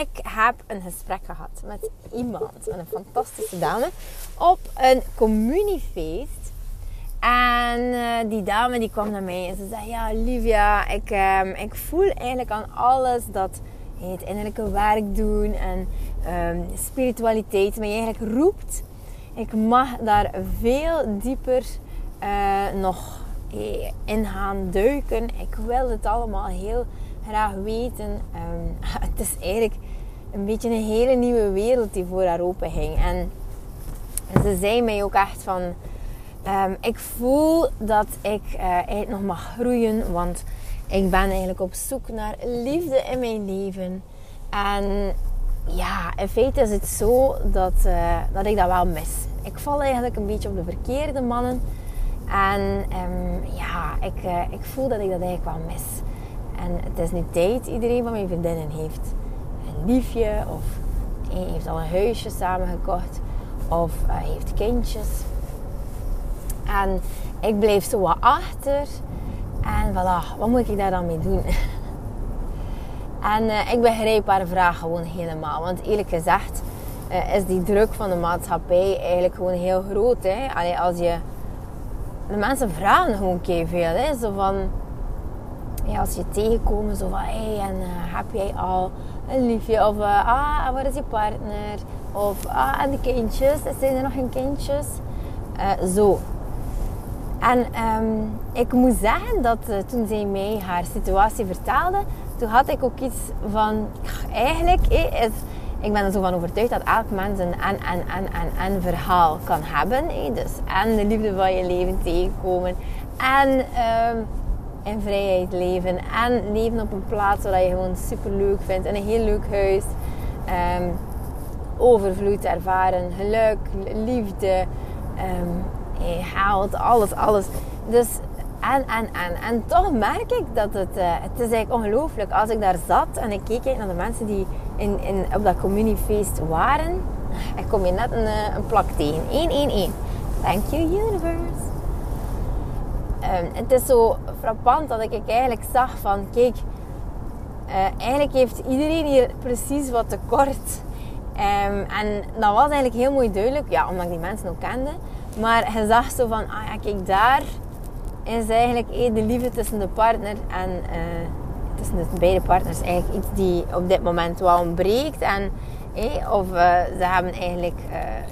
ik heb een gesprek gehad met iemand, een fantastische dame, op een communiefeest. En eh, die dame die kwam naar mij en ze zei: Ja, Olivia, ik, ehm, ik voel eigenlijk aan alles dat het innerlijke werk doen en ehm, spiritualiteit mij eigenlijk roept. Ik mag daar veel dieper eh, nog eh, in gaan duiken. Ik wil het allemaal heel graag weten. Ehm, het is eigenlijk een beetje een hele nieuwe wereld die voor haar open ging. En ze zei mij ook echt van... Ehm, ik voel dat ik uh, eigenlijk nog mag groeien. Want ik ben eigenlijk op zoek naar liefde in mijn leven. En ja, in feite is het zo dat, uh, dat ik dat wel mis. Ik val eigenlijk een beetje op de verkeerde mannen. En um, ja, ik, uh, ik voel dat ik dat eigenlijk wel mis. En het is nu tijd, iedereen van mijn vriendinnen heeft een liefje of heeft al een huisje samengekocht of uh, heeft kindjes. En ik bleef zo wat achter. En voilà, wat moet ik daar dan mee doen? en uh, ik begrijp haar vraag gewoon helemaal. Want eerlijk gezegd uh, is die druk van de maatschappij eigenlijk gewoon heel groot. Hè? Allee, als je... De mensen vragen gewoon veel. Hè? Zo van als je tegenkomen, zo van hey, en uh, heb jij al een liefje? Of uh, ah, waar is je partner? Of ah, en de kindjes? Zijn er nog geen kindjes? Uh, zo. En um, ik moet zeggen dat toen zij mij haar situatie vertelde, toen had ik ook iets van, eigenlijk is, ik ben er zo van overtuigd dat elk mens een en, en, en, en, en verhaal kan hebben. Hé. Dus en de liefde van je leven tegenkomen. En... Um, in vrijheid leven. En leven op een plaats waar je gewoon super leuk vindt. En een heel leuk huis. Um, overvloed ervaren. Geluk, liefde. Um, geld, alles, alles. Dus en, en, en. En toch merk ik dat het... Uh, het is eigenlijk ongelooflijk. Als ik daar zat en ik keek naar de mensen die in, in, op dat communiefeest waren. Ik kom je net een, een plak tegen. 111. Thank you, universe. Um, het is zo frappant dat ik eigenlijk zag van, kijk, uh, eigenlijk heeft iedereen hier precies wat tekort. Um, en dat was eigenlijk heel mooi duidelijk, ja, omdat ik die mensen ook kende. Maar je zag zo van, ah ja, kijk, daar is eigenlijk eh, de liefde tussen de partner en uh, tussen de beide partners eigenlijk iets die op dit moment wel ontbreekt. En, eh, of ze hebben eigenlijk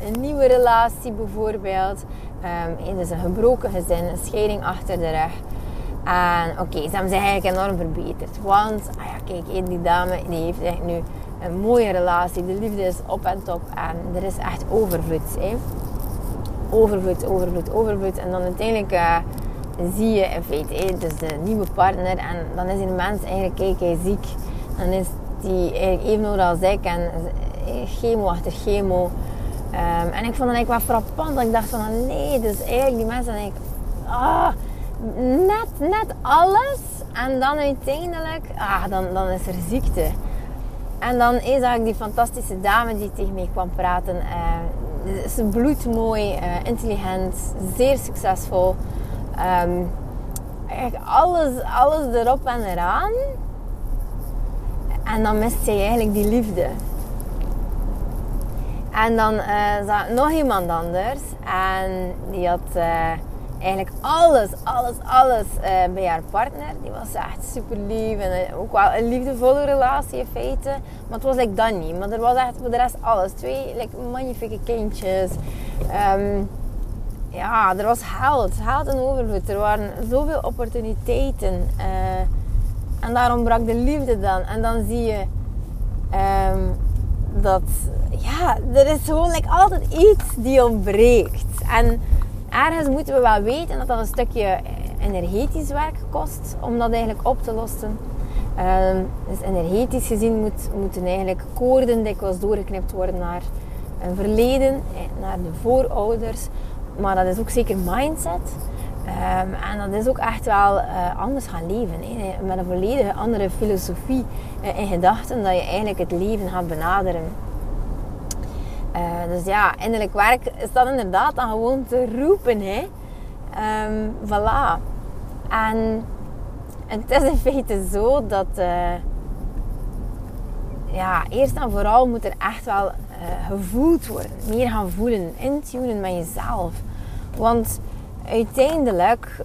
een nieuwe relatie bijvoorbeeld. Um, dus een gebroken gezin, een scheiding achter de rug. En oké, ze hebben zich eigenlijk enorm verbeterd. Want, ah kijk, die dame die heeft echt nu een mooie relatie. De liefde is op en top. En er is echt overvloed. Hè? Overvloed, overvloed, overvloed. En dan uiteindelijk uh, zie je in feite, hè, dus de nieuwe partner. En dan is die mens eigenlijk, kijk, hij ziek. Dan is die eigenlijk even nodig als ik. En eh, chemo achter chemo. Um, en ik vond het eigenlijk wel frappant. Dat ik dacht van, nee, dus eigenlijk die mensen ik, ah, net, net alles. En dan uiteindelijk, ah, dan, dan is er ziekte. En dan zag ik die fantastische dame die tegen mij kwam praten. Uh, ze bloedmooi, uh, intelligent, zeer succesvol. Um, eigenlijk alles, alles erop en eraan. En dan mist zij eigenlijk die liefde. En dan zag nog iemand anders. En die had uh, eigenlijk alles, alles, alles uh, bij haar partner. Die was echt super lief. En ook wel een liefdevolle relatie in feite. Maar het was like dat niet. Maar er was echt voor de rest alles. Twee like, magnifieke kindjes. Um, ja, er was geld. Geld en overvloed. Er waren zoveel opportuniteiten. en daarom brak de liefde dan. En dan zie je... Um, dat ja, er is gewoon like, altijd iets die ontbreekt. En ergens moeten we wel weten dat dat een stukje energetisch werk kost om dat eigenlijk op te lossen. Um, dus energetisch gezien moet, moeten eigenlijk koorden dikwijls doorgeknipt worden naar een verleden, naar de voorouders. Maar dat is ook zeker mindset. Ehm, en dat is ook echt wel uh, anders gaan leven. Met een volledig andere filosofie uh, in gedachten dat je eigenlijk het leven gaat benaderen. Uh, dus ja, innerlijk werk is dat inderdaad dan gewoon te roepen. Hè. Um, voilà. En het is in feite zo dat... ja, eerst en vooral moet er echt wel gevoeld worden. Meer gaan voelen. Intunen met jezelf. Want uiteindelijk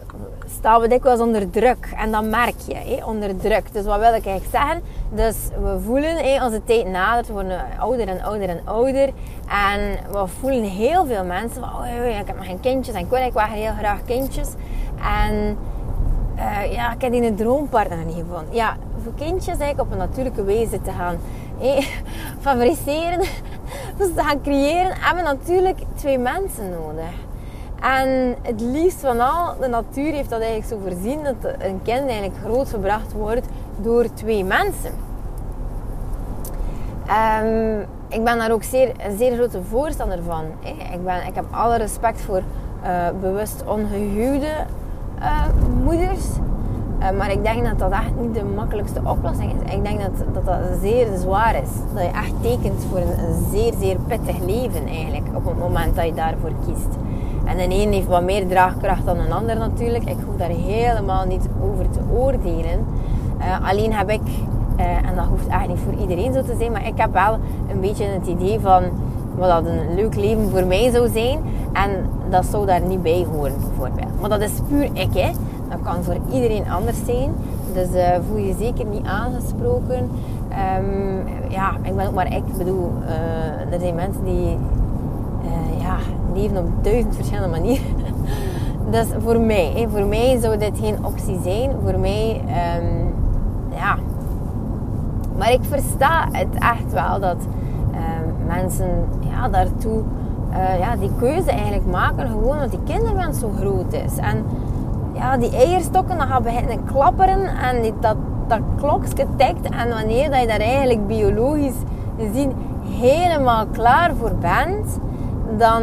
staan we dikwijls onder druk. En dat merk je, onder druk. Dus wat wil ik eigenlijk zeggen? Dus we voelen hé, de tijd nadert, we worden ouder en ouder en ouder. En we voelen heel veel mensen van, ik heb nog geen kindjes en ik wil heel graag kindjes. En uh, ja, ik heb die een droompartner niet gevonden. Ja, voor kindjes eigenlijk op een natuurlijke wijze te gaan hé, favoriseren, dus te gaan creëren, hebben we natuurlijk twee mensen nodig. En het liefst van al, de natuur heeft dat eigenlijk zo voorzien dat een kind eigenlijk grootgebracht wordt door twee mensen. Um, ik ben daar ook zeer, een zeer grote voorstander van. Ik, ben, ik heb alle respect voor uh, bewust ongehuwde uh, moeders. Uh, maar ik denk dat dat echt niet de makkelijkste oplossing is. Ik denk dat dat, dat zeer zwaar is. Dat je echt tekent voor een, een zeer, zeer pittig leven eigenlijk. Op het moment dat je daarvoor kiest. En de een heeft wat meer draagkracht dan een ander natuurlijk. Ik hoef daar helemaal niet over te oordelen. Uh, alleen heb ik, uh, en dat hoeft eigenlijk niet voor iedereen zo te zijn, maar ik heb wel een beetje het idee van wat dat een leuk leven voor mij zou zijn. En dat zou daar niet bij horen bijvoorbeeld. Maar dat is puur ik, hè. Dat kan voor iedereen anders zijn. Dus uh, voel je zeker niet aangesproken. Um, ja, ik ben ook maar ik. Bedoel, er zijn mensen die ja, leven op duizend verschillende manieren. dus voor mij, hè, voor mij zou dit geen optie zijn. Voor mij, um, ja. Maar ik versta het echt wel dat um, mensen ja, daartoe uh, ja, die keuze eigenlijk maken. Gewoon omdat die kinderwens zo groot is. En ja, die eierstokken dan gaan beginnen klapperen en dat, dat klokje tikt. En wanneer dat je daar eigenlijk biologisch gezien helemaal klaar voor bent, dan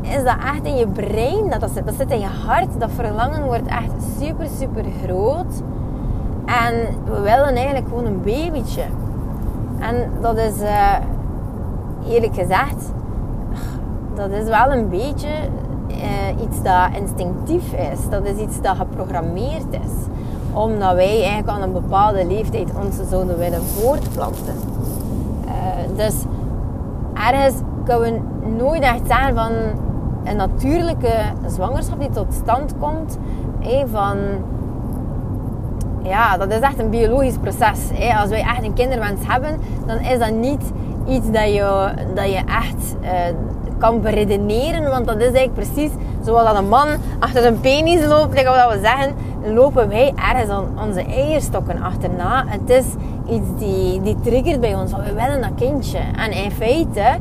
is dat echt in je brein, dat, dat, zit, dat zit in je hart. Dat verlangen wordt echt super, super groot. En we willen eigenlijk gewoon een babytje. En dat is, uh, eerlijk gezegd, dat is wel een beetje uh, iets dat instinctief is. Dat is iets dat geprogrammeerd is. Omdat wij eigenlijk aan een bepaalde leeftijd ons zouden willen voortplanten. Uh, dus ergens kunnen we nooit echt zeggen van een natuurlijke zwangerschap die tot stand komt. van, ja, dat is echt een biologisch proces. Als wij echt een kinderwens hebben, dan is dat niet iets dat je, dat je echt uh, kan beredeneren. Want dat is eigenlijk precies zoals dat een man achter een penis loopt. Like wat we zeggen, lopen wij ergens aan onze eierstokken achterna. Het is iets die, die triggert bij ons. We willen dat kindje. En in feite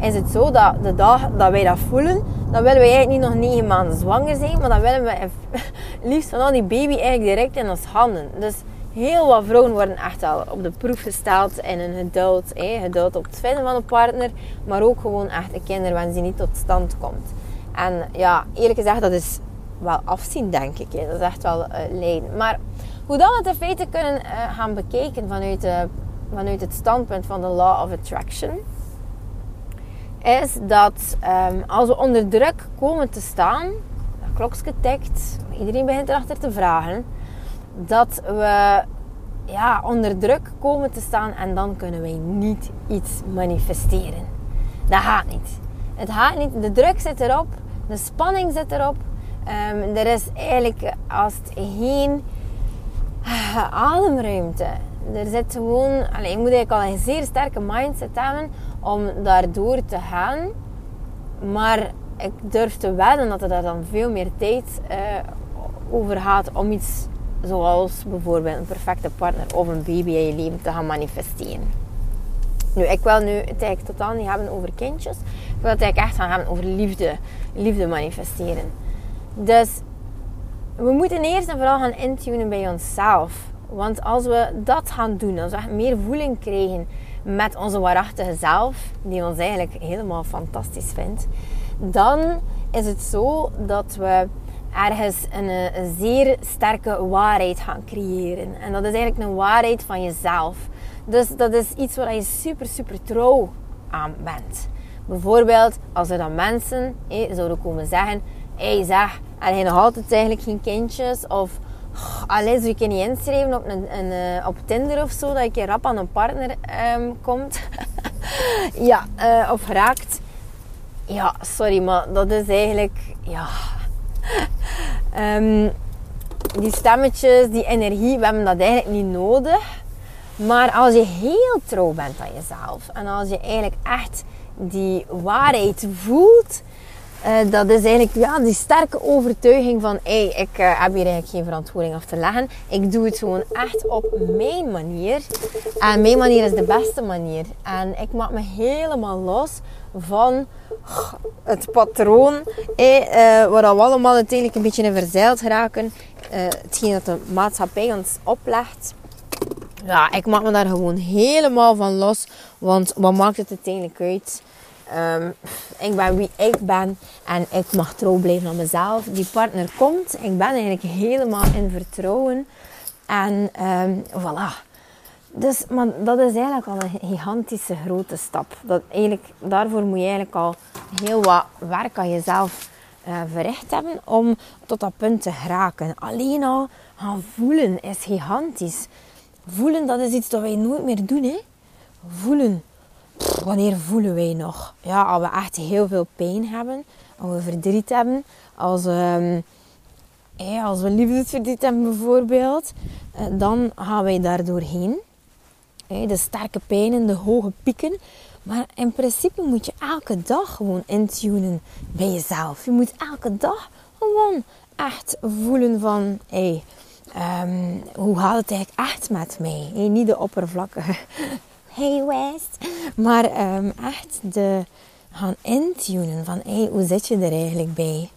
is het zo dat de dag dat wij dat voelen, dan willen we eigenlijk niet nog negen maanden zwanger zijn, maar dan willen we liefst van al die baby eigenlijk direct in ons handen. Dus heel wat vrouwen worden echt al op de proef gesteld in hun geduld. Hè? Geduld op het vinden van een partner, maar ook gewoon echt een kinderwens die niet tot stand komt. En ja, eerlijk gezegd, dat is wel afzien, denk ik. Hè? Dat is echt wel uh, lijden. Maar hoe dan het in feite kunnen uh, gaan bekijken vanuit, uh, vanuit het standpunt van de Law of Attraction is dat um, als we onder druk komen te staan, dat klokje tikt, iedereen begint erachter te vragen, dat we ja, onder druk komen te staan en dan kunnen wij niet iets manifesteren. Dat gaat niet. Het gaat niet. De druk zit erop, de spanning zit erop. Um, er is eigenlijk als geen ademruimte. Er zit gewoon, allez, je moet eigenlijk al een zeer sterke mindset hebben om daardoor te gaan. Maar ik durf te wedden dat er daar dan veel meer tijd uh, over gaat om iets zoals bijvoorbeeld een perfecte partner of een baby in je leven te gaan manifesteren. Nu, ik wil nu het eigenlijk totaal niet hebben over kindjes. Ik wil het eigenlijk echt gaan hebben over liefde. Liefde manifesteren. Dus we moeten eerst en vooral gaan intunen bij onszelf. Want als we dat gaan doen, als we meer voeling krijgen met onze waarachtige zelf, die ons eigenlijk helemaal fantastisch vindt, dan is het zo dat we ergens een, een, zeer sterke waarheid gaan creëren. En dat is eigenlijk een waarheid van jezelf. Dus dat is iets waar je super, super trouw aan bent. Bijvoorbeeld als er dan mensen hey, zouden komen zeggen: Hé, hey, zeg, en hij nog altijd eigenlijk geen kindjes? Of alleen zou je niet inschrijven op, een, eh, op Tinder of zo, dat je rap aan een partner um, komt. ja, of raakt. Ja, sorry, maar dat is eigenlijk, ja. Um, die stemmetjes, die energie, we hebben dat eigenlijk niet nodig. Maar als je heel trouw bent aan jezelf en als je eigenlijk echt die waarheid voelt, uh, dat is eigenlijk ja, die sterke overtuiging van hey, ik uh, heb hier eigenlijk geen verantwoording af te leggen. Ik doe het gewoon echt op mijn manier. En mijn manier is de beste manier. En ik maak me helemaal los van het patroon uh, waar we allemaal uiteindelijk een beetje in verzeild geraken. hetgeen dat de maatschappij ons oplegt. Ja, ik maak me daar gewoon helemaal van los. Want wat maakt het uiteindelijk uit? Um, ik ben wie ik ben en ik mag trouw blijven aan mezelf. Die partner komt, ik ben eigenlijk helemaal in vertrouwen. En um, voilà. Dus, maar dat is eigenlijk al een gigantische grote stap. Dat eigenlijk, daarvoor moet je eigenlijk al heel wat werk aan jezelf uh, verricht hebben om tot dat punt te geraken. Alleen al gaan voelen is gigantisch. Voelen, dat is iets dat wij nooit meer doen. Hè? Voelen wanneer voelen wij nog? Ja, als we echt heel veel pijn hebben, als we verdriet hebben, als, um, als we liefdesverdriet hebben bijvoorbeeld, eh, dan gaan wij daar doorheen. De sterke pijnen, de hoge pieken. Maar in principe moet je elke dag gewoon intunen bij jezelf. Je moet elke dag gewoon echt voelen van... Hey, ehm, hoe gaat het eigenlijk echt met mij? Niet de oppervlakkige hey West. Maar um, echt de gaan intunen van hey, hoe zit je er eigenlijk bij?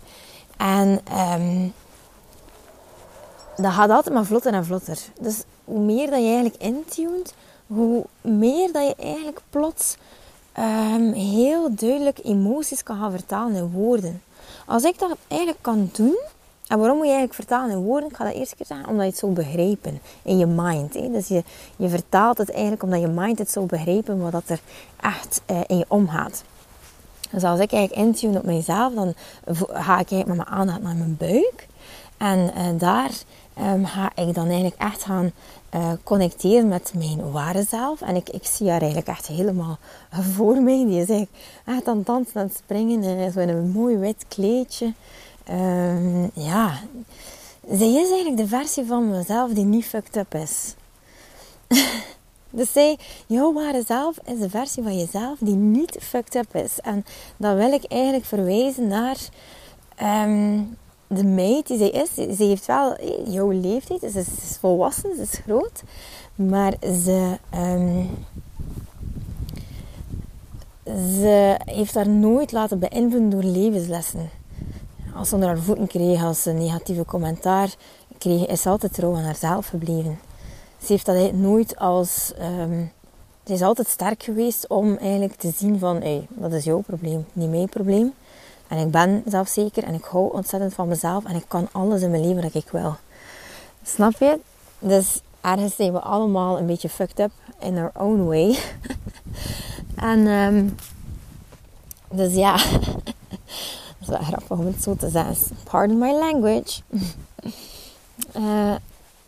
En um, dat gaat altijd maar vlotter en vlotter. Dus hoe meer dat je eigenlijk intunt, hoe meer dat je eigenlijk plots um, heel duidelijk emoties kan gaan vertalen in woorden. Als ik dat eigenlijk kan doen, en waarom moet je eigenlijk vertalen in woorden? Ik ga dat eerst keer zeggen, omdat je het zo begrijpen in je mind. Hè? Dus je, je vertaalt het eigenlijk omdat je mind het zo begrijpen wat dat er echt uh, in je omgaat. Dus als ik eigenlijk intune op mezelf, dan ga ik eigenlijk met mijn aandacht naar mijn buik. En uh, daar um, ga ik dan eigenlijk echt gaan uh, connecteren met mijn ware zelf. En ik, ik zie haar eigenlijk echt helemaal voor mij. Die is eigenlijk echt aan het dansen, het springen. zo in een mooi wit kleedje. Um, ja, zij is eigenlijk de versie van mezelf die niet fucked up is. dus zij, jouw ware zelf is de versie van jezelf die niet fucked up is. En dan wil ik eigenlijk verwijzen naar um, de meid die zij is. Ze heeft wel eh, jouw leeftijd, ze is volwassen, ze is groot. Maar ze, um, ze heeft haar nooit laten beïnvloeden door levenslessen als ze onder haar voeten kreeg, als ze negatieve commentaar kreeg, is ze altijd trouw aan haarzelf gebleven. Ze heeft dat nooit als... Um, ze is altijd sterk geweest om eigenlijk te zien van, hey, dat is jouw probleem, niet mijn probleem. En ik ben zelfzeker en ik hou ontzettend van mezelf en ik kan alles in mijn leven dat ik wil. Snap je? Dus ergens zijn we allemaal een beetje fucked up in our own way. en um, dus ja, dat is wel grappig om het zo te zeggen. Pardon my language. uh,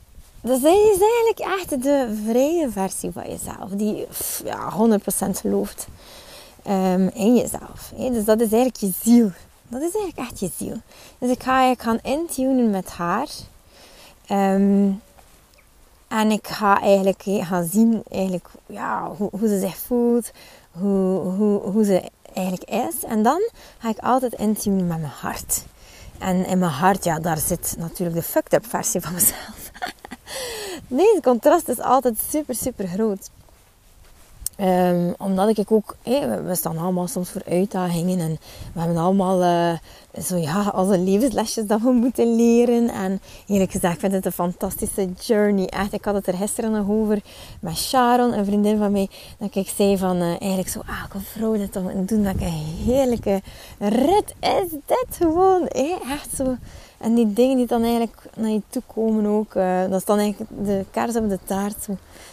dus dat is eigenlijk echt de vrije versie van jezelf. Die ja, 100% gelooft um, in jezelf. Dus dat is eigenlijk je ziel. Dat is eigenlijk echt je ziel. Dus ik ga eigenlijk gaan intunen met haar. Um, en ik ga eigenlijk gaan zien eigenlijk, ja, hoe, hoe ze zich voelt. Hoe, hoe, hoe ze eigenlijk is. En dan ga ik altijd intunen met mijn hart. En in mijn hart, ja, daar zit natuurlijk de fucked up versie van mezelf. nee, het contrast is altijd super, super groot. Um, omdat ik ook, we staan allemaal soms voor uitdagingen en we hebben allemaal uh, zo ja, als een levenslesjes dat we moeten leren. En eerlijk gezegd, ik vind het een fantastische journey. Echt, ik had het er gisteren nog over met Sharon, een vriendin van mij. Dat ik zei van, uh, eigenlijk zo, ah, vrouw dit moet doen. Dat ik een heerlijke rit is dit gewoon. Echt zo. En die dingen die dan eigenlijk naar je toe komen ook. Uh, dat is dan eigenlijk de kaars op de taart.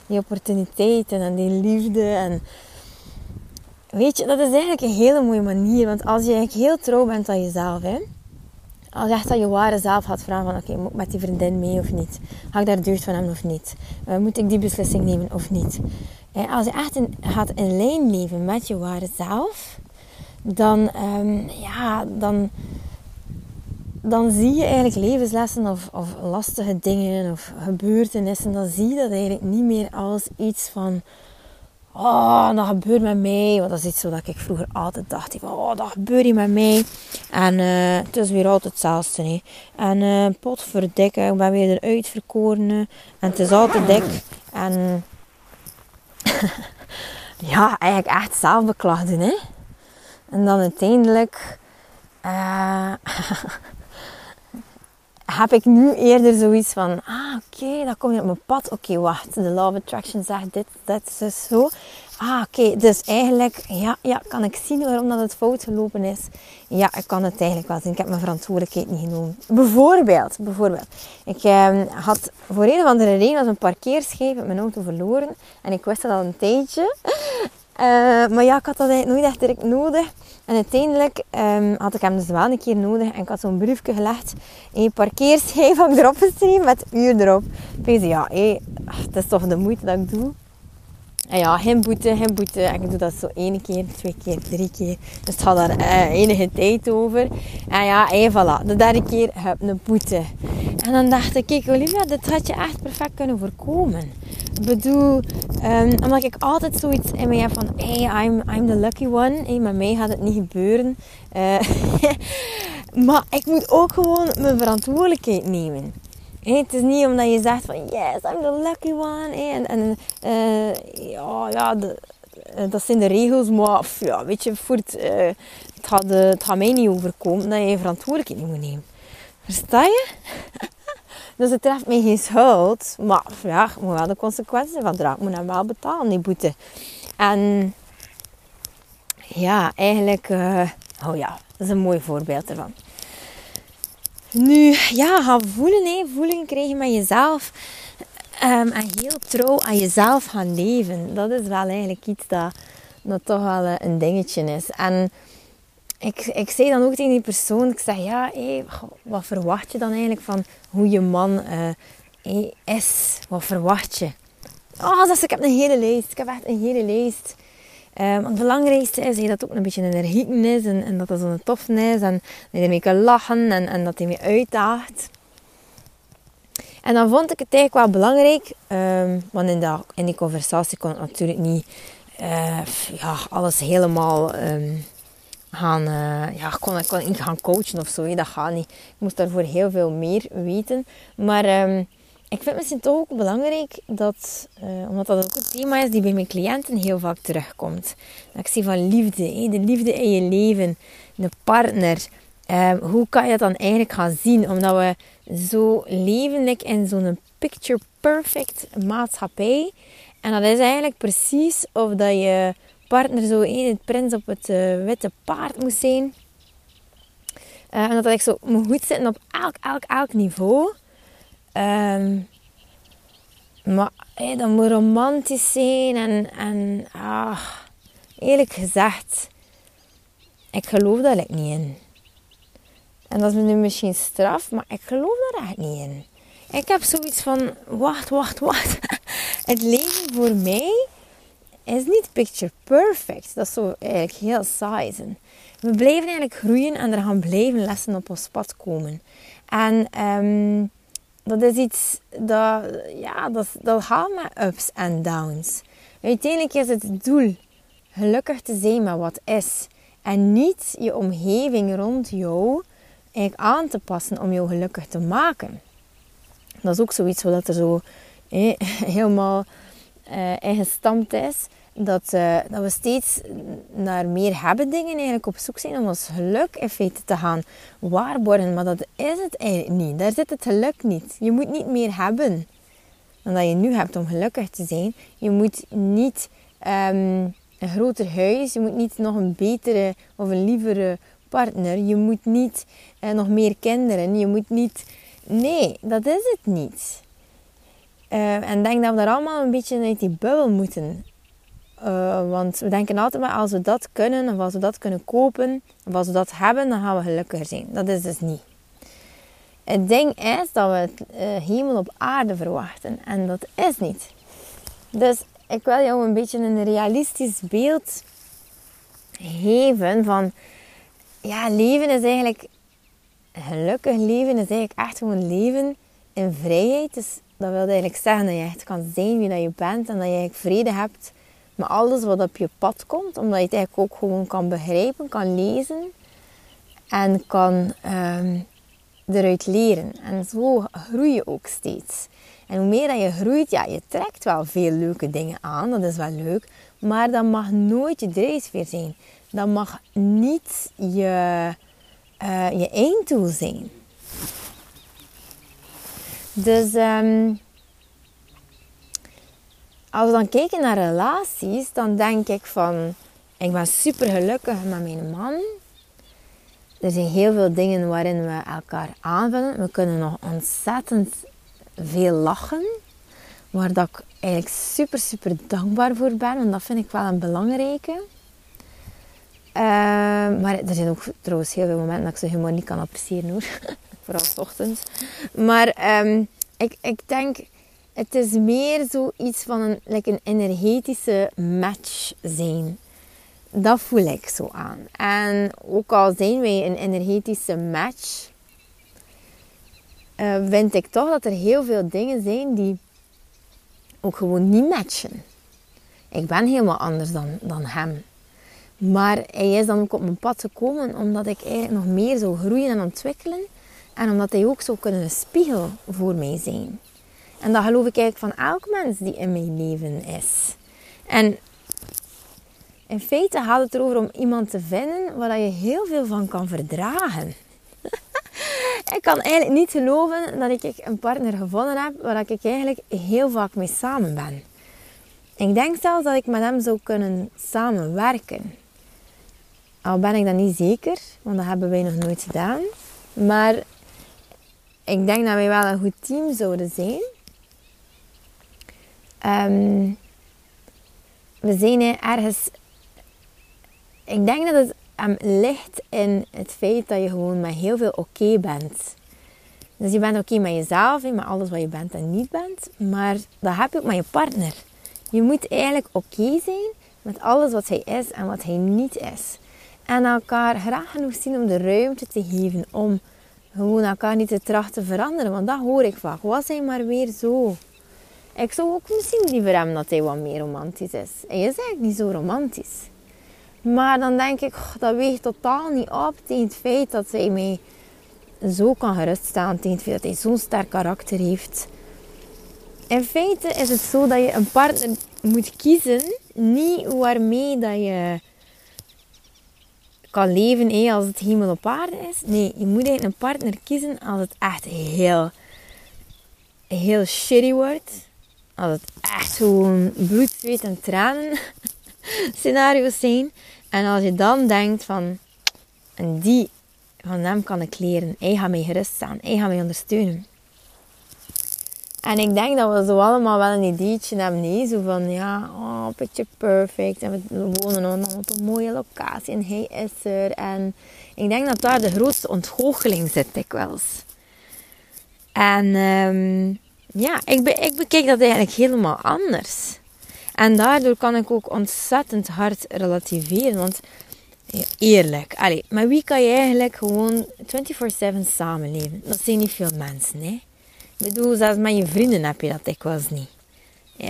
Die opportuniteiten en die liefde en Weet je, dat is eigenlijk een hele mooie manier. Want als je eigenlijk heel trouw bent aan jezelf, hè, als je echt aan je ware zelf gaat vragen van oké, moet ik met die vriendin mee of niet? Ga ik daar deugd van hem of niet? Uh, moet ik die beslissing nemen of niet? En als je echt gaat in lijn leven met je ware zelf, dan, um, ja, dan, dan zie je eigenlijk levenslessen of, of lastige dingen of gebeurtenissen. Dan zie je dat eigenlijk niet meer als iets van Oh, dat gebeurt met mij. Want dat is iets zo dat ik vroeger altijd dacht. Van, oh, dat gebeurt hier met mij. En uh, het is weer altijd hetzelfde. Hè. En uh, potverdikke, ik ben weer eruit verkoren. En het is altijd dik. En ja, eigenlijk echt zelf doen. Hè. En dan uiteindelijk... Uh, heb ik nu eerder zoiets van, ah oké, dat komt op mijn pad. Oké, wacht, de law of attraction zegt dit, dat dus zo. Ah oké, dus eigenlijk, ja, ja, kan ik zien waarom dat het fout gelopen is? Ja, ik kan het eigenlijk wel zien. Ik heb mijn verantwoordelijkheid niet genomen. Bijvoorbeeld, bijvoorbeeld. Ik eh, had voor een of andere reden als een parkeerschijf mijn auto verloren. En ik wist dat al een tijdje. Uh, maar ja, ik had dat nooit echt direct nodig. En uiteindelijk um, had ik hem dus wel een keer nodig. En ik had zo'n briefje gelegd. Een parkeerschijf had ik erop geschreven met uur erop. Ik zei, ja, het is toch de moeite dat ik doe. En ja, geen boete, geen boete. En ik doe dat zo één keer, twee keer, drie keer. Dus het gaat daar uh, enige tijd over. En ja, en voilà. De derde keer heb ik een boete. En dan dacht ik, kijk Olivia, dit had je echt perfect kunnen voorkomen. Bedoel, um, omdat ik altijd zoiets in mij heb van, hey, I'm, I'm the lucky one. Hey, met mij gaat het niet gebeuren. Uh, maar ik moet ook gewoon mijn verantwoordelijkheid nemen. Het is niet omdat je zegt van yes, I'm the lucky one. En en uh, ja, ja de, uh, dat zijn de regels, maar ja, weet je, voor het, uh, het, gaat, het mij niet overkomen dat je verantwoordelijkheid moet nemen. Versta je? dus het treft mij geen schuld, maar ja, ik moet wel de consequenties van dragen. Ik moet hem wel betalen, die boete. En ja, eigenlijk, oh ja, dat is een mooi voorbeeld ervan. Nu, ja, gaan voelen, hè. voelen krijgen met jezelf. Um, en heel trouw aan jezelf gaan leven. Dat is wel eigenlijk iets dat, dat toch wel eh, een dingetje is. En ik, ik zei dan ook tegen die persoon, ik zeg, ja, hey, wat verwacht je dan eigenlijk van hoe je man uh, is? Wat verwacht je? Oh, dat ik heb een hele lijst. Ik heb echt een hele lijst. Um, het belangrijkste is dat het ook een beetje energiek is en, en dat het zo'n tof is en dat je ermee kan lachen en, en dat hij mee uitdaagt. En dan vond ik het eigenlijk wel belangrijk, um, want in, dat, in die conversatie kon ik natuurlijk niet uh, ja, alles helemaal um, gaan, uh, ja, kon, kon ik gaan coachen of zo. Dat gaat niet. Ik moest daarvoor heel veel meer weten. Maar ik vind misschien toch ook belangrijk dat, uh, omdat dat ook een thema is die bij mijn cliënten heel vaak terugkomt. Ik zie van liefde, de liefde in je leven, de partner. Uh, hoe kan je dat dan eigenlijk gaan zien? Omdat we zo levendig in zo'n picture perfect maatschappij. En dat is eigenlijk precies of dat je partner zo een het prins op het uh, witte paard moet zijn. en dat ik zo moet goed zitten op elk, elk, elk niveau. Um, maar hey, dat moet romantisch zijn en, en ah, eerlijk gezegd, ik geloof daar niet in. En dat is nu misschien straf, maar ik geloof daar echt niet in. Ik heb zoiets van, wacht, wacht, wacht. Het leven voor mij is niet picture perfect. Dat zo eigenlijk heel saai zijn. We blijven eigenlijk groeien en er gaan blijven lessen op ons pad komen. En um, dat is iets dat, ja, dat, dat gaat met ups en downs. Uiteindelijk is het doel gelukkig te zijn met wat is. En niet je omgeving rond jou eigenlijk aan te passen om jou gelukkig te maken. Dat is ook zoiets wat er zo helemaal eh, ingestampt is. dat, uh, dat we steeds naar meer hebben dingen eigenlijk op zoek zijn om ons geluk in feite te gaan waarborgen. Maar dat is het eigenlijk niet. Daar zit het geluk niet. Je moet niet meer hebben dan dat je nu hebt om gelukkig te zijn. Je moet niet um, een groter huis, je moet niet nog een betere of een lievere partner, je moet niet uh, nog meer kinderen, je moet niet. Nee, dat is het niet. Uh, en denk dat we daar allemaal een beetje uit die bubbel moeten. Uh, want we denken altijd maar als we dat kunnen, of als we dat kunnen kopen, of als we dat hebben, dan gaan we gelukkiger zijn. Dat is dus niet. Het ding is dat we het uh, hemel op aarde verwachten. En dat is niet. Dus ik wil jou een beetje een realistisch beeld geven van... Ja, leven is eigenlijk... Gelukkig leven is eigenlijk echt gewoon leven in vrijheid. Dus dat wil eigenlijk zeggen dat je echt kan zijn wie dat je bent. En dat je eigenlijk vrede hebt met alles wat op je pad komt. Omdat je het eigenlijk ook gewoon kan begrijpen, kan lezen. En kan... Um, eruit leren. En zo groei je ook steeds. En hoe meer dat je groeit, ja, je trekt wel veel leuke dingen aan. Dat is wel leuk. Maar dat mag nooit je drijfveer zijn. Dat mag niet je, uh, je einddoel zijn. Dus um, als we dan kijken naar relaties, dan denk ik van... Ik ben super gelukkig met mijn man. Er zijn heel veel dingen waarin we elkaar aanvullen. We kunnen nog ontzettend veel lachen. Waar dat ik eigenlijk super, super dankbaar voor ben. En dat vind ik wel een belangrijke. Uh, maar er zijn ook trouwens heel veel momenten dat ik ze helemaal niet kan appreciëren hoor. Vooral s ochtends. Maar um, ik, ik denk, het is meer zoiets van een, like een energetische match zijn dat voel ik zo aan. En ook al zijn wij een energetische match, uh, vind ik toch dat er heel veel dingen zijn die ook gewoon niet matchen. Ik ben helemaal anders dan, dan hem. Maar hij is dan ook op mijn pad gekomen omdat ik eigenlijk nog meer zou groeien en ontwikkelen. En omdat hij ook zou kunnen een spiegel voor mij zijn. En dat geloof ik eigenlijk van elk mens die in mijn leven is. En in feite gaat het erover om iemand te vinden waar je heel veel van kan verdragen. ik kan eigenlijk niet geloven dat ik een partner gevonden heb waar ik eigenlijk heel vaak mee samen ben. Ik denk zelfs dat ik met hem zou kunnen samenwerken. Al ben ik dat niet zeker, want dat hebben wij nog nooit gedaan. Maar ik denk dat wij wel een goed team zouden zijn. Um, we zijn ergens ik denk dat het um, ligt in het feit dat je gewoon met heel veel oké bent. Dus je bent oké met jezelf, met alles wat je bent en niet bent. Maar dat heb je ook met je partner. Je moet eigenlijk oké zijn met alles wat hij is en wat hij niet is. En elkaar graag genoeg zien om de ruimte te geven om gewoon elkaar niet te trachten te veranderen. Want dat hoor ik vaak. Was hij maar weer zo? Ik zou ook misschien liever hebben dat hij wat meer romantisch is. Hij is eigenlijk niet zo romantisch. Maar dan denk ik, dat weegt totaal niet op tegen het feit dat hij mij zo kan geruststellen. Tegen het feit dat hij zo'n sterk karakter heeft. In feite is het zo dat je een partner moet kiezen. Niet waarmee dat je kan leven als het hemel op aarde is. Nee, je moet eigenlijk een partner kiezen als het echt heel, heel shitty wordt. Als het echt gewoon bloed, zweet en tranen scenario's zijn. En als je dan denkt van, en die van hem kan ik leren. Hij gaat mij gerust staan. Hij gaat mij ondersteunen. En ik denk dat we zo allemaal wel een ideetje hebben. Nee, zo van, ja, oh, picture perfect. En we wonen op een mooie locatie. En hij is er. En ik denk dat daar de grootste ontgoocheling zit dikwijls. En um, ja, ik, ik bekijk dat eigenlijk helemaal anders. En daardoor kan ik ook ontzettend hard relativeren. Want eerlijk, maar wie kan je eigenlijk gewoon 24-7 samenleven? Dat zijn niet veel mensen, hè? Ik bedoel, zelfs met je vrienden heb je dat dikwijls niet.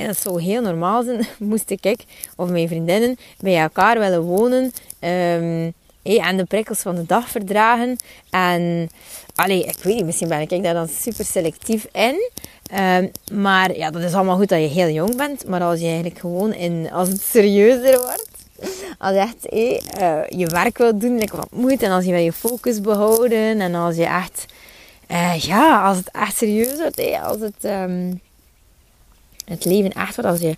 Dat zou heel normaal zijn, moest ik, of mijn vriendinnen, bij elkaar willen wonen. Um, en de prikkels van de dag verdragen. En allee, ik weet niet, misschien ben ik daar dan super selectief in. Ehm, maar ja, dat is allemaal goed dat je heel jong bent. Maar als je eigenlijk gewoon in, als het serieuzer wordt, als je echt eh, je werk wilt doen, like wat moet, en als je wil je focus behouden, en als je echt, eh, ja, als het echt serieus wordt, als het, um, het leven echt wordt, als je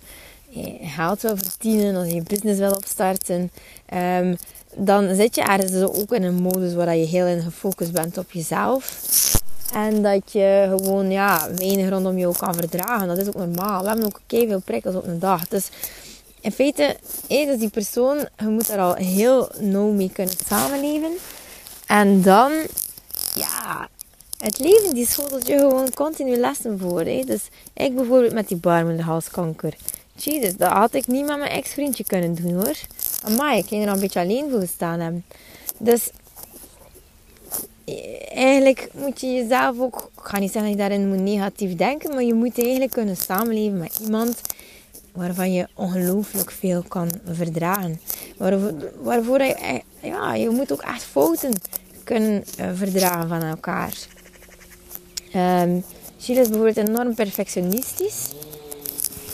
geld wil verdienen, als je je business wil opstarten, um, dan zit je ergens dus ook in een modus waar je heel in gefocust bent op jezelf. En dat je gewoon ja, weinig rondom jou kan verdragen. Dat is ook normaal. We hebben ook veel prikkels op een dag. Dus in feite, is dus die persoon, je moet daar al heel nauw mee kunnen samenleven. En dan, ja, het leven die schotelt je gewoon continu lessen voor. Hè? Dus ik bijvoorbeeld met die baarmoederhalskanker. Jezus, dat had ik niet met mijn ex-vriendje kunnen doen hoor. Amai, ik ging er een beetje alleen voor gestaan. Dus eigenlijk moet je jezelf ook, ik ga niet zeggen dat je daarin moet negatief denken, maar je moet eigenlijk kunnen samenleven met iemand waarvan je ongelooflijk veel kan verdragen. Waarvoor, waarvoor je, ja, je moet ook echt fouten kunnen uh, verdragen van elkaar. Um, is bijvoorbeeld enorm perfectionistisch.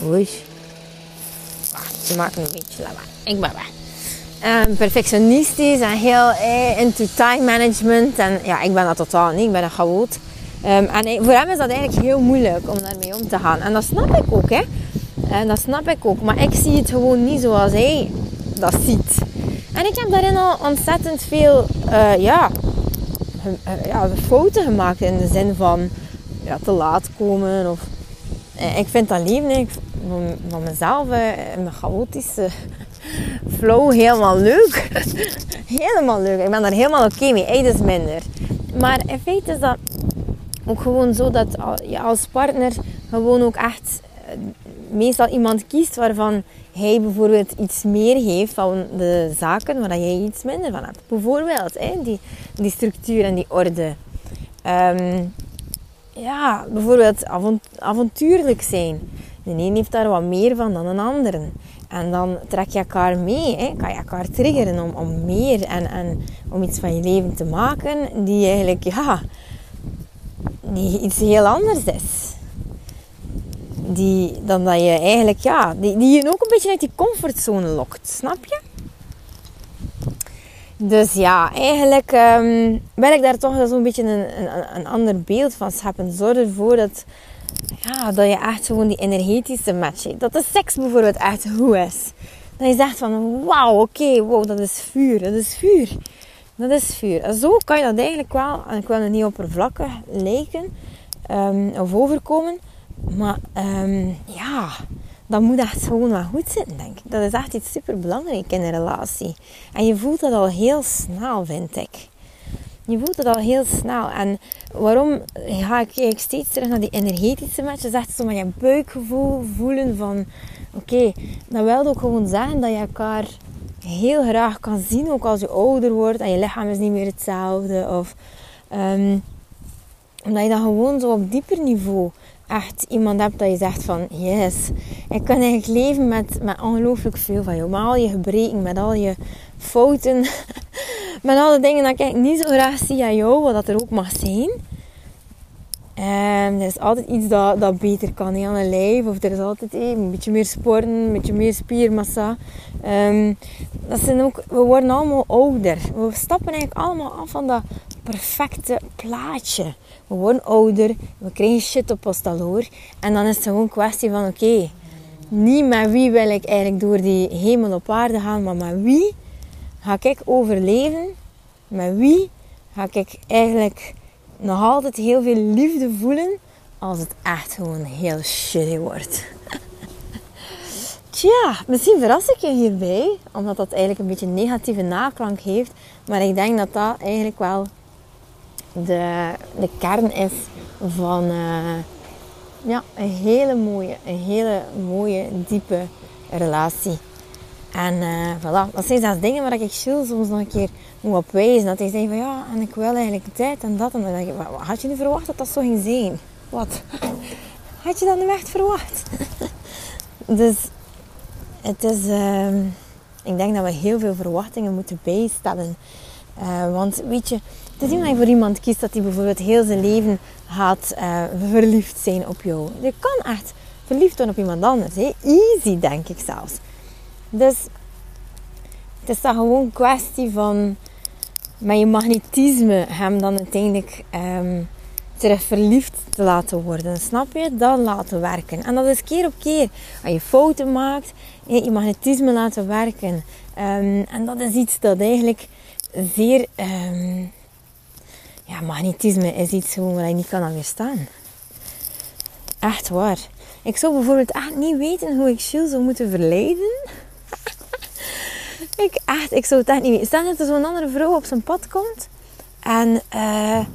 Oei. Wacht, ze maken een beetje lawaai. Ik ben weg. Um, perfectionistisch en heel eh, into time management. En ja, ik ben dat totaal niet. Ik ben een chaot. Um, en voor hem is dat eigenlijk heel moeilijk om daarmee om te gaan. En dat snap ik ook, hè. En dat snap ik ook. Maar ik zie het gewoon niet zoals hij dat ziet. En ik heb daarin al ontzettend veel, uh, ja, ja, fouten gemaakt. In de zin van ja, te laat komen. Of, uh, ik vind dat leven ik, van, mezelf, mijn chaotische flow, helemaal leuk. helemaal leuk. Ik ben daar helemaal oké mee. Hij is minder. Maar in feite is dat ook gewoon zo dat je als partner gewoon ook echt meestal iemand kiest waarvan hij bijvoorbeeld iets meer heeft van de zaken waar jij iets minder van hebt. Bijvoorbeeld hè, die, die structuur en die orde. Ehm, ja, bijvoorbeeld avontuurlijk zijn. De een heeft daar wat meer van dan een ander. En dan trek je elkaar mee, hè? kan je elkaar triggeren om, om meer en, en om iets van je leven te maken die eigenlijk, ja, die iets heel anders is die, dan dat je eigenlijk, ja, die, die je ook een beetje uit die comfortzone lokt. Snap je? Dus ja, eigenlijk um, wil ik daar toch zo'n beetje een, een, een, ander beeld van scheppen. Zorg ervoor dat, ja, dat je echt gewoon die energetische match hebt. Dat de seks bijvoorbeeld echt goed is. Dat je zegt van, wauw, oké, wow, dat is vuur, dat is vuur. Dat is vuur. En zo kan je dat eigenlijk wel, en ik wil het niet oppervlakkig lijken um, of overkomen. Maar um, ja, dat moet echt gewoon wel goed zitten, denk ik. Dat is echt iets super belangrijk in een relatie. En je voelt dat al heel snel, vind ik. Je voelt het al heel snel. En waarom ga ik eigenlijk steeds terug naar die energetische match? Dat is echt zo met je buikgevoel voelen van... Oké, dat wil ook gewoon zeggen dat je elkaar heel graag kan zien. Ook als je ouder wordt en je lichaam is niet meer hetzelfde. Of um, omdat je dan gewoon zo op dieper niveau echt iemand hebt dat je zegt van yes, ik kan eigenlijk leven met, met ongelooflijk veel van jou. Met al je gebreken, met al je fouten, met alle dingen dat ik niet zo graag zie aan jou, wat dat er ook mag zijn. En er is altijd iets dat, dat beter kan aan een lijf. Of er is altijd een beetje meer sporten, een beetje meer spiermassa. Um, dat zijn ook, we worden allemaal ouder. We stappen eigenlijk allemaal af van dat perfecte plaatje. We worden ouder, we krijgen shit op ons hoor. En dan is het gewoon een kwestie van oké, niet met wie wil ik eigenlijk door die hemel op aarde gaan, maar met wie ga ik overleven? Met wie ga ik eigenlijk nog altijd heel veel liefde voelen als het echt gewoon heel shitty wordt? Tja, misschien verras ik je hierbij, omdat dat eigenlijk een beetje een negatieve naklank heeft. Maar ik denk dat dat eigenlijk wel de, de kern is van uh, ja, een hele mooie, een hele mooie, diepe relatie. En uh, voilà, dat zijn zelfs dingen waar ik Jules soms nog een keer moet op wijzen. Dat hij zegt van ja, en ik wil eigenlijk dit en dat. En dan denk ik, had je niet verwacht dat dat zo ging zijn? Wat? Had je dat nu echt verwacht? dus het is, uh, Ik denk dat we heel veel verwachtingen moeten bijstellen. Uh, want weet je, het is niet dat je voor iemand kiest dat hij bijvoorbeeld heel zijn leven gaat uh, verliefd zijn op jou. Je kan echt verliefd worden op iemand anders. Hè? Easy, denk ik zelfs. Dus het is dan gewoon een kwestie van met je magnetisme hem dan uiteindelijk um, terug verliefd te laten worden. Snap je? Dan laten werken. En dat is keer op keer. Als je fouten maakt, je magnetisme laten werken. Um, en dat is iets dat eigenlijk zeer... Um, ja, magnetisme is iets waar je niet kan aan weerstaan. Echt waar. Ik zou bijvoorbeeld echt niet weten hoe ik Jules zou moeten verleiden. ik echt, ik zou het echt niet weten. Stel dat er zo'n andere vrouw op zijn pad komt. En, uh,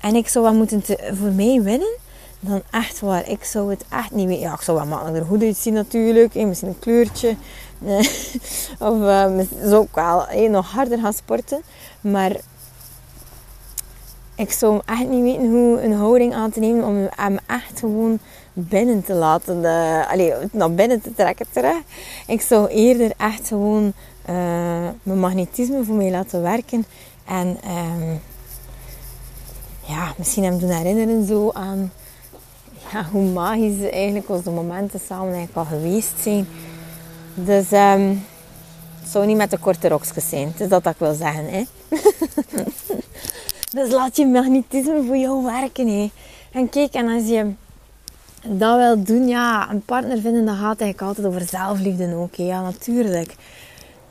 en ik zou wat moeten te, voor mij winnen. Dan echt waar, ik zou het echt niet weten. Ja, ik zou wel makkelijker goed uitzien natuurlijk. Eh, misschien een kleurtje. of uh, zou ook wel eh, nog harder gaan sporten. Maar ik zou echt niet weten hoe een houding aan te nemen om hem echt gewoon binnen te laten, uh, allee, naar binnen te trekken terug. Ik zou eerder echt gewoon uh, mijn magnetisme voor mij laten werken en um, ja, misschien hem doen herinneren zo aan ja, hoe magisch eigenlijk onze momenten samen eigenlijk al geweest zijn. Dus um, het zou niet met de korte rokjes zijn, het is dat, dat ik wil zeggen. Hè? dus laat je magnetisme voor jou werken. Hè? En kijk, en als je dat wil doen, ja, een partner vinden, dat gaat eigenlijk altijd over zelfliefde ook. Ja, natuurlijk.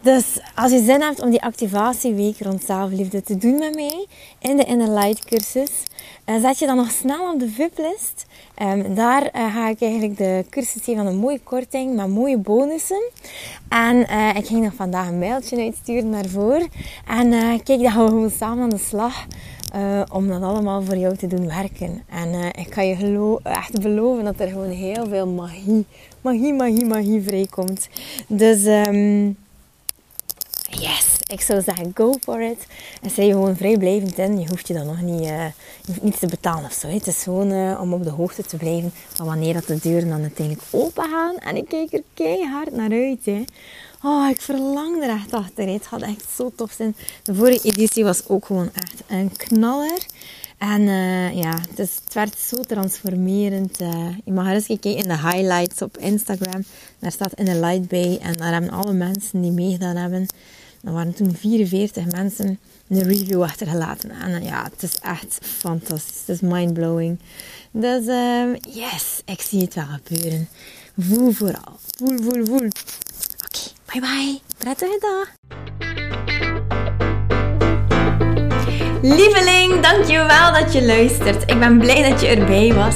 Dus als je zin hebt om die activatieweek rond zelfliefde te doen met mij in de Inner Light cursus, uh, zet je dan nog snel op de VIP-list. Um, daar uh, ga ik eigenlijk de cursus geven van een mooie korting met mooie bonussen. En uh, ik ging nog vandaag een mailtje uitsturen daarvoor. En kijk, gaan we gewoon samen aan de slag. om dat allemaal voor jou te doen werken. En ik kan je echt beloven dat er gewoon heel veel magie, magie, magie, magie vrijkomt. Dus um, yes, ik zou zeggen go for it. En zij gewoon vrijblijvend in. Je hoeft je dan nog niet, hoeft niets te betalen of zo. Het is gewoon uh, om op de hoogte te blijven van wanneer dat de deuren dan uiteindelijk open gaan. En ik kijk er keihard naar uit. Hè. Oh, ik verlang er echt achter. Het gaat echt zo tof zijn. De vorige editie was ook gewoon echt een knaller. En uh, ja, het, is, werd zo transformerend. Je mag eens kijken in de highlights op Instagram. Daar staat in de light bij. En daar hebben alle mensen die meegedaan hebben. Er waren toen 44 mensen een review achtergelaten. En ja, het is echt fantastisch. Het is mindblowing. Dus um, yes, ik zie het wel gebeuren. Voel vooral. Voel, voel, voel. Oké, okay, bye bye. Prettige dag. Lieveling, dankjewel dat je luistert. Ik ben blij dat je erbij was.